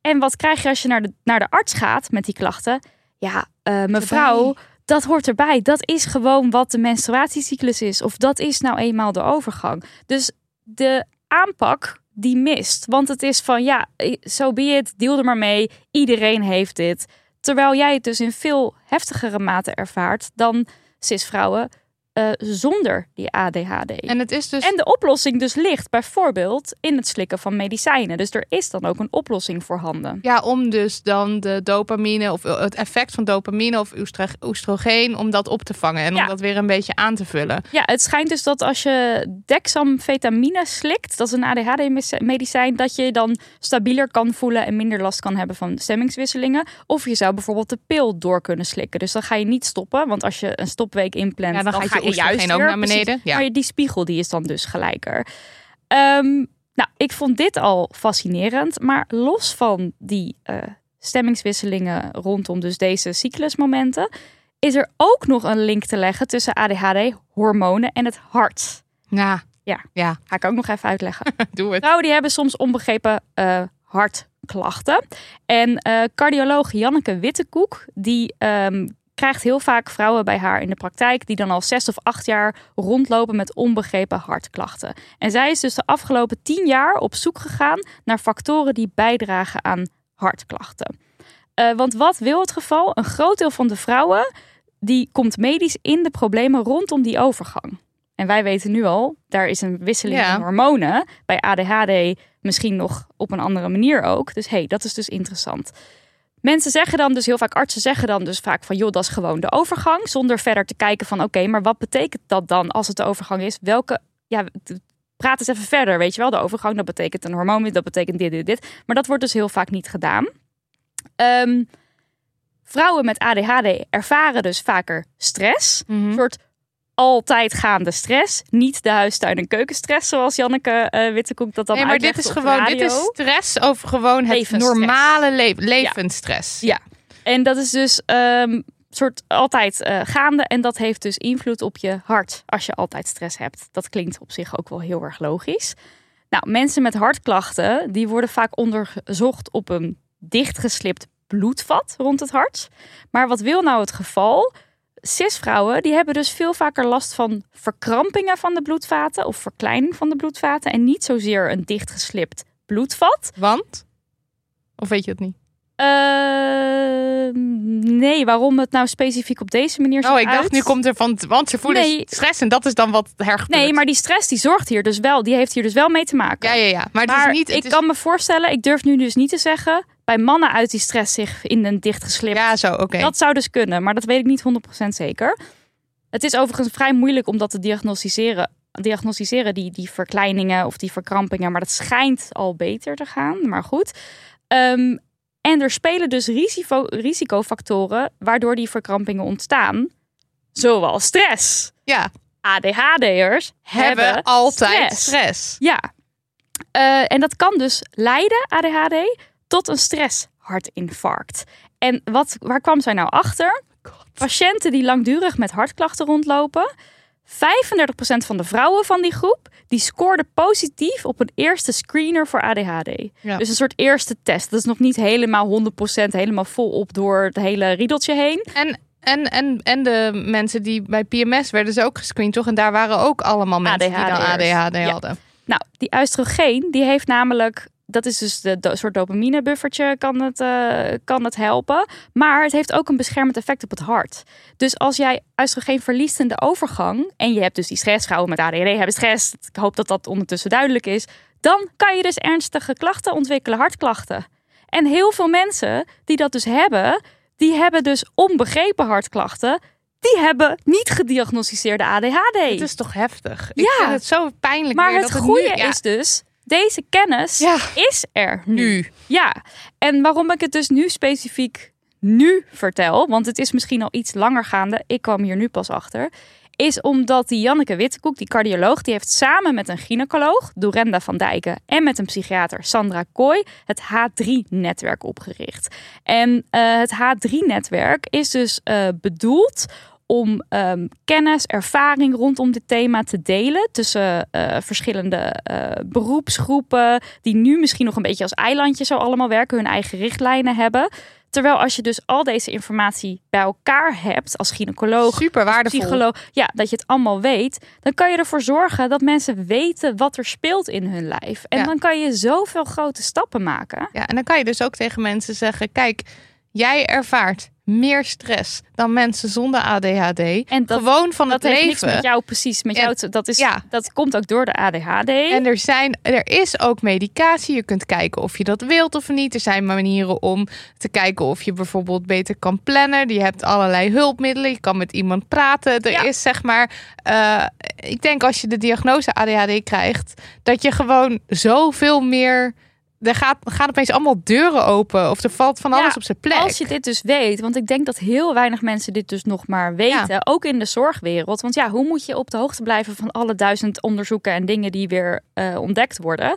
En wat krijg je als je naar de, naar de arts gaat met die klachten? Ja, mevrouw, dat hoort erbij. Dat is gewoon wat de menstruatiecyclus is. Of dat is nou eenmaal de overgang. Dus de aanpak die mist. Want het is van ja, zo so be it, deel er maar mee. Iedereen heeft dit. Terwijl jij het dus in veel heftigere mate ervaart dan cisvrouwen uh, zonder die ADHD. En, het is dus... en de oplossing dus ligt bijvoorbeeld in het slikken van medicijnen. Dus er is dan ook een oplossing voorhanden. Ja, om dus dan de dopamine of eh, het effect van dopamine of oestrogeen, om dat op te vangen en om dat weer een beetje aan te vullen. Ja, het schijnt dus dat als je dexamfetamine slikt, dat is een ADHD-medicijn, dat je dan stabieler kan voelen en minder last kan hebben van stemmingswisselingen. Of je zou bijvoorbeeld de pil door kunnen slikken. Dus dan ga je niet stoppen, want als je een stopweek inplant, ja, dan, dan ga je oestrogeen ook naar beneden. Ja. Maar die spiegel die is dan dus gelijker. Ehm, nou, ik vond dit al fascinerend. Maar los van die eh, stemmingswisselingen rondom dus deze cyclusmomenten... is er ook nog een link te leggen tussen ADHD, hormonen en het hart. Nou, Ja. ja, Ga ik ook nog even uitleggen. doe het. Vrouwen die hebben soms onbegrepen eh, hartklachten. En eh, cardioloog Janneke Wittekoek, die ehm, krijgt heel vaak vrouwen bij haar in de praktijk... die dan al zes of acht jaar rondlopen met onbegrepen hartklachten. En zij is dus de afgelopen tien jaar op zoek gegaan... naar factoren die bijdragen aan hartklachten. Eh, want wat wil het geval? Een groot deel van de vrouwen... die komt medisch in de problemen rondom die overgang. En wij weten nu al, daar is een wisseling Ja. in hormonen. Bij ADHD misschien nog op een andere manier ook. Dus hey, dat is dus interessant. Mensen zeggen dan dus heel vaak, artsen zeggen dan dus vaak van joh, dat is gewoon de overgang. Zonder verder te kijken van oké, maar wat betekent dat dan als het de overgang is? Welke, ja, praat eens even verder, weet je wel. De overgang, dat betekent een hormoon, dat betekent dit, dit, dit. Maar dat wordt dus heel vaak niet gedaan. Ehm, vrouwen met ADHD ervaren dus vaker stress. Mhm. Een soort altijd gaande stress. Niet de huistuin- en keukenstress, zoals Janneke eh Wittekoek dat dan Nee, maar dit is gewoon dit is stress over gewoon het normale le levensstress. Ja. En dat is dus ehm soort altijd eh, gaande. En dat heeft dus invloed op je hart als je altijd stress hebt. Dat klinkt op zich ook wel heel erg logisch. Nou, mensen met hartklachten, die worden vaak onderzocht op een dichtgeslipt bloedvat rond het hart. Maar wat wil nou het geval? Cisvrouwen die hebben dus veel vaker last van verkrampingen van de bloedvaten of verkleining van de bloedvaten en niet zozeer een dichtgeslipt bloedvat. Want? Of weet je het niet? Eh, nee, waarom het nou specifiek op deze manier zo Oh, ik dacht uit? nu komt er van, want ze voelen Nee. stress en dat is dan wat hergebeurt. Nee, maar die stress die zorgt hier dus wel, die heeft hier dus wel mee te maken. Ja, ja, ja. Maar het maar is niet... Het ik is, kan me voorstellen, ik durf nu dus niet te zeggen, bij mannen uit die stress zich in een dichtgeslipt. Ja, zo, oké. Dat zou dus kunnen, maar dat weet ik niet 100% zeker. Het is overigens vrij moeilijk om dat te diagnosticeren. Diagnosticeren, die, die verkleiningen of die verkrampingen. Maar dat schijnt al beter te gaan. Maar goed. Ehm, en er spelen dus risico, risicofactoren waardoor die verkrampingen ontstaan. Zoals stress. Ja, ADHD'ers hebben, hebben altijd stress. stress. Ja. Eh, en dat kan dus leiden, ADHD, tot een stresshartinfarct. En wat, waar kwam zij nou achter? Patiënten die langdurig met hartklachten rondlopen, 35% van de vrouwen van die groep, die scoorden positief op een eerste screener voor ADHD. Ja. Dus een soort eerste test. Dat is nog niet helemaal 100% helemaal volop door het hele riedeltje heen. En, en, en, en de mensen die bij PMS werden ze ook gescreend, toch? En daar waren ook allemaal mensen die dan. ADHD Ja. hadden. Nou, die oestrogeen, die heeft namelijk... Dat is dus de, do- soort dopaminebuffertje kan het, eh, kan het helpen. Maar het heeft ook een beschermend effect op het hart. Dus als jij oestrogeen verliest in de overgang... en je hebt dus die stress, vrouwen met ADHD hebben stress... ik hoop dat dat ondertussen duidelijk is... dan kan je dus ernstige klachten ontwikkelen, hartklachten. En heel veel mensen die dat dus hebben... die hebben dus onbegrepen hartklachten... die hebben niet gediagnosticeerde ADHD. Het is toch heftig? Ik Ja. vind het zo pijnlijk Maar weer het dat goede nu, ja, is dus, deze kennis Ja. is er nu. Ja, en waarom ik het dus nu specifiek nu vertel, want het is misschien al iets langer gaande, ik kwam hier nu pas achter, is omdat die Janneke Wittekoek, die cardioloog, die heeft samen met een gynaecoloog, Dorenda van Dijken, en met een psychiater, Sandra Kooi, het H3-netwerk opgericht. En eh, het H3-netwerk is dus eh, bedoeld om ehm, kennis, ervaring rondom dit thema te delen tussen eh, verschillende eh, beroepsgroepen, die nu misschien nog een beetje als eilandje zo allemaal werken, hun eigen richtlijnen hebben. Terwijl als je dus al deze informatie bij elkaar hebt als gynaecoloog, Super waardevol. psycholoog, ja, dat je het allemaal weet, dan kan je ervoor zorgen dat mensen weten wat er speelt in hun lijf. En Ja. dan kan je zoveel grote stappen maken. Ja, en dan kan je dus ook tegen mensen zeggen: kijk, jij ervaart meer stress dan mensen zonder ADHD. En dat, Gewoon van dat het heeft leven. niks met jou precies, met jou dat is, Ja. dat komt ook door de ADHD. En er, zijn, er is ook medicatie. Je kunt kijken of je dat wilt of niet. Er zijn manieren om te kijken of je bijvoorbeeld beter kan plannen. Je hebt allerlei hulpmiddelen. Je kan met iemand praten. Er Ja. is zeg maar. eh, ik denk als je de diagnose ADHD krijgt, dat je gewoon zoveel meer er gaat, gaan opeens allemaal deuren open. Of er valt van alles Ja, op zijn plek. Als je dit dus weet, want ik denk dat heel weinig mensen dit dus nog maar weten, ook in de zorgwereld. Want ja, hoe moet je op de hoogte blijven van alle duizend onderzoeken en dingen die weer eh, ontdekt worden?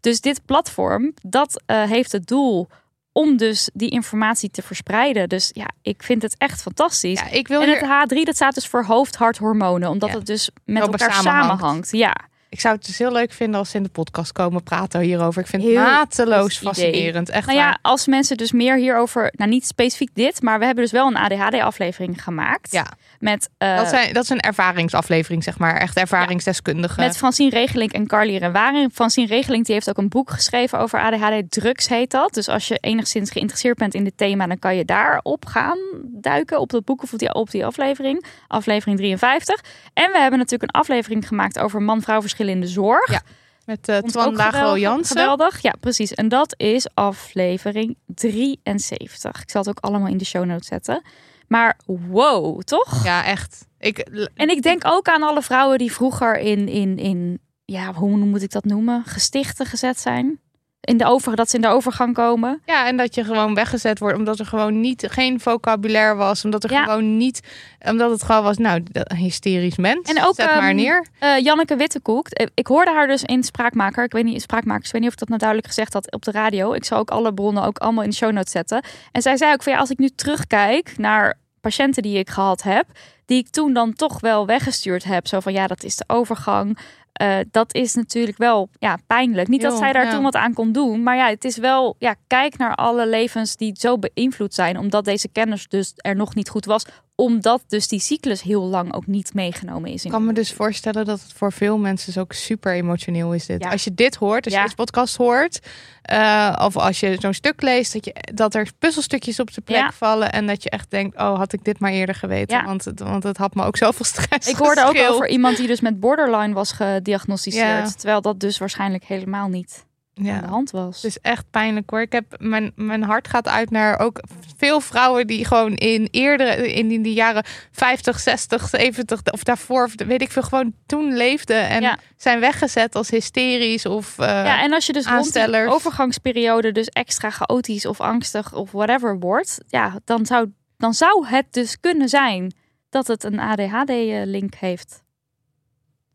Dus dit platform, dat eh, heeft het doel om dus die informatie te verspreiden. Dus ja, ik vind het echt fantastisch. ja, ik wil en hier, het H3, dat staat dus voor hoofd, hart, hormonen. Omdat het dus met elkaar samenhangt. samenhangt. Ja, ik zou het dus heel leuk vinden als ze in de podcast komen praten hierover. Ik vind Heel het mateloos idee. fascinerend. Echt nou ja, waar. als mensen dus meer hierover... Nou, niet specifiek dit, maar we hebben dus wel een ADHD-aflevering gemaakt. Ja. Met, eh, Dat, zijn, dat is een ervaringsaflevering, zeg maar. Echt ervaringsdeskundige. met Francine Regeling en Carly Renwaring. Francine Regeling die heeft ook een boek geschreven over ADHD. Drugs heet dat. Dus als je enigszins geïnteresseerd bent in dit thema... dan kan je daarop gaan duiken op dat boek of op die, op die aflevering. Aflevering 53. En we hebben natuurlijk een aflevering gemaakt over man-vrouw verschillen in de zorg. Ja, Met uh, Twan geweldig. Jansen. Geweldig, ja precies. En dat is aflevering 73. Ik zal het ook allemaal in de show notes zetten. Maar wow, toch? Ja, echt. Ik, En ik denk ook aan alle vrouwen die vroeger in, in, in ja, hoe moet ik dat noemen? Gestichten gezet zijn. In de over, dat ze in de overgang komen. Ja, en dat je gewoon weggezet wordt omdat er gewoon niet geen vocabulaire was, omdat er Ja. gewoon niet, omdat het gewoon was, nou, hysterisch mens. En ook, Zet maar ehm, neer. Eh, Janneke Wittekoek. eh, Ik hoorde haar dus in Spraakmaker. Ik weet niet, Spraakmakers. Ik weet niet of ik dat nou duidelijk gezegd had op de radio. Ik zal ook alle bronnen ook allemaal in de show notes zetten. En zij zei ook van ja, als ik nu terugkijk naar patiënten die ik gehad heb, die ik toen dan toch wel weggestuurd heb. Zo van ja, dat is de overgang. Eh, dat is natuurlijk wel ja, pijnlijk. Niet dat zij daar ja. toen wat aan kon doen. Maar ja, het is wel, ja, kijk naar alle levens die zo beïnvloed zijn. Omdat deze kennis dus er nog niet goed was. Omdat dus die cyclus heel lang ook niet meegenomen is. Ik kan me dus voorstellen dat het voor veel mensen dus ook super emotioneel is dit. Ja. Als je dit hoort, als je deze podcast hoort, eh, of als je zo'n stuk leest, dat, je, dat er puzzelstukjes op de plek Ja. vallen en dat je echt denkt, oh, had ik dit maar eerder geweten, want, het, want het had me ook zoveel stress Ik hoorde ook over iemand die dus met borderline was gediagnosticeerd. Terwijl dat dus waarschijnlijk helemaal niet aan de Ja. hand was. Het is echt pijnlijk hoor. Ik heb mijn, mijn hart gaat uit naar ook veel vrouwen die gewoon in eerdere, in, die jaren 50, 60, 70 of daarvoor, weet ik veel, gewoon toen leefden en Ja. zijn weggezet als hysterisch of eh, ja, en als je dus rond overgangsperiode dus extra chaotisch of angstig of whatever wordt, ja, dan zou, dan zou het dus kunnen zijn dat het een ADHD-link heeft.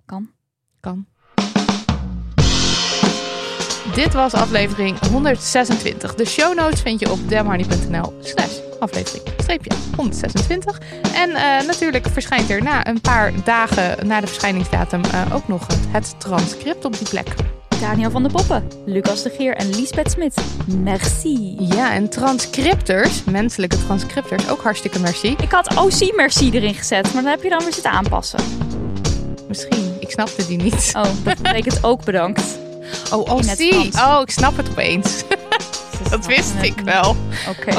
Kan. kan. Dit was aflevering 126. De show notes vind je op demharney.nl slash aflevering streepje 126. En eh, natuurlijk verschijnt er na een paar dagen na de verschijningsdatum eh, ook nog het, het transcript op die plek. Daniel van der Poppen, Lucas de Geer en Liesbeth Smit. Merci. Ja, en transcripters, menselijke transcripters, ook hartstikke merci. Ik had OC Merci erin gezet, maar dan heb je dan weer zitten aanpassen. Misschien, ik snapte die niet. Oh, dat betekent ook bedankt. Oh, oh. Oh, ik snap het opeens. Dat wist ik wel. Oké.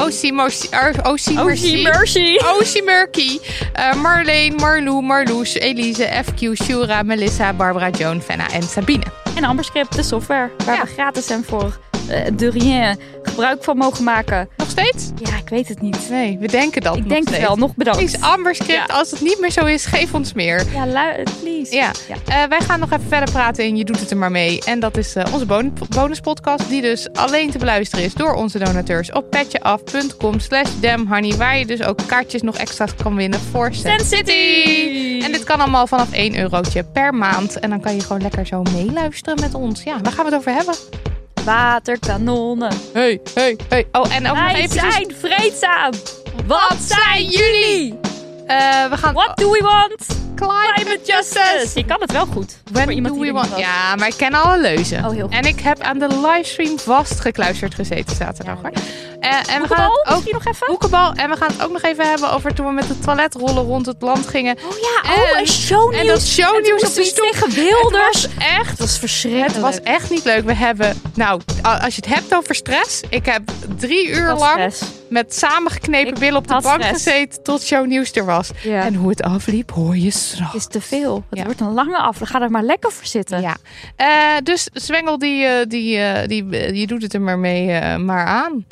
Oh, merci. Oh. Ocie Murky, eh, Marleen, Marlou, Marloes, Elise, FQ, Shura, Melissa, Barbara, Joan, Fenna en Sabine. En Amberscript, de software, waar Ja. we gratis en voor eh, de rien gebruik van mogen maken. Nog steeds? Ja, ik weet het niet. Nee, we denken dat ik denk het wel, nog bedankt. Please, Amberscript, Ja. als het niet meer zo is, geef ons meer. Ja, please. Ja, Eh, wij gaan nog even verder praten en je doet het er maar mee. En dat is eh, onze bon- bonuspodcast, die dus alleen te beluisteren is door onze donateurs op petjeaf.com slash damhoney, waar je dus ook kaartjes nog extra's kan winnen voor Sand City! En dit kan allemaal vanaf 1 eurotje per maand. En dan kan je gewoon lekker zo meeluisteren met ons. Ja, waar gaan we het over hebben? Waterkanonnen. Hey, hey, hey. Oh, en ook nog Wij even... zijn vreedzaam. Wat zijn jullie? Eh, we gaan... What do we want? Climate justice. Je kan het wel goed. When Voor iemand do we want... Ja, maar ik ken alle leuzen. Oh, heel goed. En ik heb aan de livestream vastgekluisterd gezeten zaterdag. Ja, hoor. Eh, en we gaan het ook... misschien nog even? Hoekebal. En we gaan het ook nog even hebben over toen we met de toiletrollen rond het land gingen. Oh ja, En- oh, en shownieuws. en dat shownieuws op de stoep. iets tegen Wilders. Het was echt Het was verschrikkelijk. Het was echt niet leuk. We hebben, nou, als je het hebt over stress. Ik heb drie uur lang stress. met samengeknepen billen op de bank stress. gezeten tot shownieuws er was. Ja. En hoe het afliep, hoor je. Het is te veel. Het Ja. wordt een lange af. Ga er maar lekker voor zitten. Ja. Eh, dus Zwengel, die, eh, die, eh, die, die doet het er maar mee maar aan.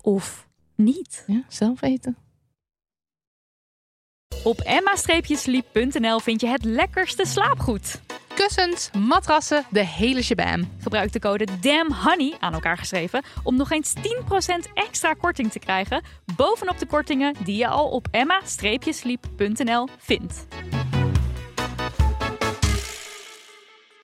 Of niet. Ja, zelf weten. Op emma-sleep.nl vind je het lekkerste slaapgoed. kussens, matrassen, de hele shabam. Gebruik de code DAMNHONEY, aan elkaar geschreven, om nog eens 10% extra korting te krijgen bovenop de kortingen die je al op emma-sleep.nl vindt.